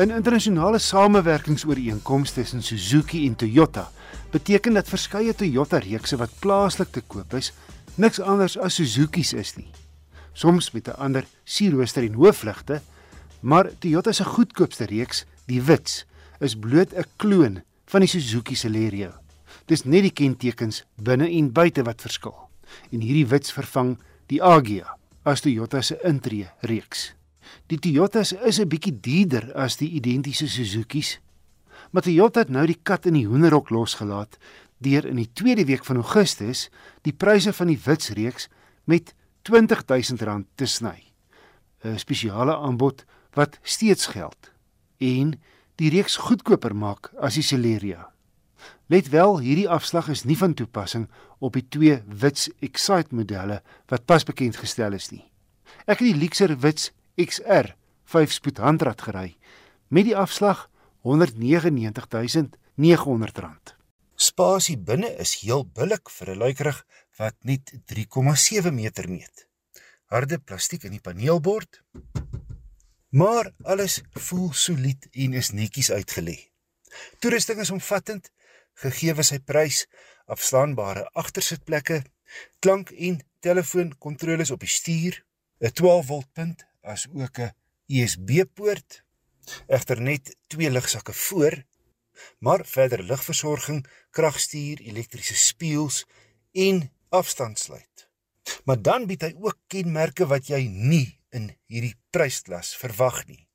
'n Internasionale samewerkingsooreenkoms tussen Suzuki en Toyota beteken dat verskeie Toyota-reekse wat plaaslik te koop is, niks anders as Suzuki's is nie. Soms met 'n ander sierrooster en hoofligte, maar Toyota se goedkoopste reeks, die Wits, is bloot 'n kloon van die Suzuki Celerio. Dis net die kentekens binne en buite wat verskil. En hierdie Wits vervang die Agya as Toyota se intree reeks. Die Toyotas is 'n bietjie duurder as die identiese Suzuki's. Maar Toyota het nou die kat in die hoenderhok losgelaat deur in die tweede week van Augustus die pryse van die Wits reeks met R20000 te sny. 'n Spesiale aanbod wat steeds geld en die reeks goedkoper maak as die Celerio. Let wel, hierdie afslag is nie van toepassing op die twee Wits Excite modelle wat pas bekend gestel is nie. Ek het die Lexus Wits XR 5 spoed handrat gery met die afslag R199900. Spasie binne is heel billik vir 'n luikerig wat net 3,7 meter meet. Harde plastiek in die paneelbord. Maar alles voel solied en is netjies uitgelê. Toerusting is omvattend, gegee sy prys, afslaanbare agtersitplekke, klank en telefoonkontroles op die stuur, 'n 12 volt punt as ook 'n USB-poort. Egter net twee ligsakke voor, maar verder ligversorging, kragstuur, elektriese spieëls en afstandsluit. Maar dan bied hy ook kenmerke wat jy nie in hierdie prysklas verwag nie.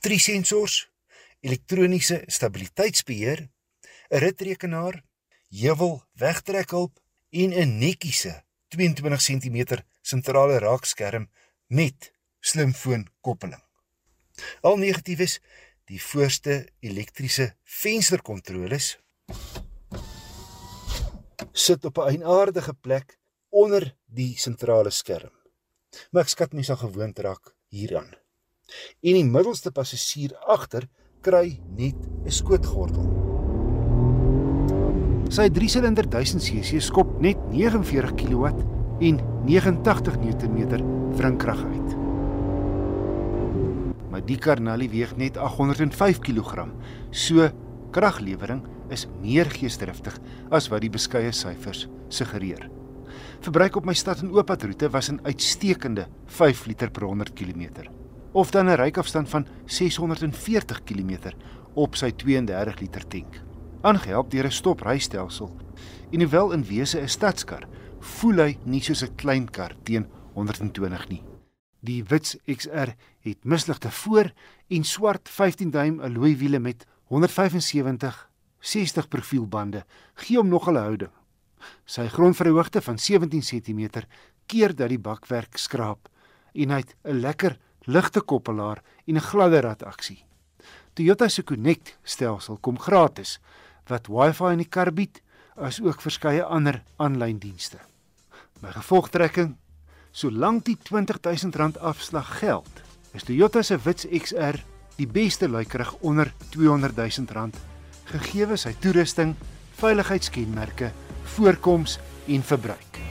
Drie sensors, elektroniese stabiliteitsbeheer, 'n ritrekenaar, heuwel wegtrekhulp en 'n netjiese 22 cm sentrale raakskerm met slimfoonkoppeling. Al negatief is die voorste elektriese vensterkontroles sit op 'n eienaardige plek onder die sentrale skerm. Maar ek skat mens sal gewoond raak hieraan. En die middelste passasier agter kry net 'n skootgordel. Sy 3-silinder 1000cc skop net 49 kW en 89 Nm wrinkrag uit maar die karnalie weeg net 805 kg. So kraglewering is meer geesdriftig as wat die beskeie syfers suggereer. Verbruik op my stad en ooppad roete was 'n uitstekende 5 liter per 100 km of dan 'n rykafstand van 640 km op sy 32 liter tank. Aangehelp deur 'n stoprystelsel. En hoewel in wese 'n stadskar, voel hy nie soos 'n klein kar teen 120 nie. Die Wits XR het misligte voor en swart 15 duim alloy wiele met 175 60 profielbande gee hom nog 'n houding. Sy grondverhoogte van 17 cm keer dat die bakwerk skraap en hy het 'n lekker ligte koppelaar en 'n gladde rad aksie. Toyota se Connect stelsel kom gratis wat Wi-Fi in die kar bied as ook verskeie ander aanlyn dienste. My gevolgtrekking Solank die R20000 afslag geld, is Toyota se Wits XR die beste luikerig onder R200000 gegee sy toerusting, veiligheidskenmerke, voorkoms en verbruik.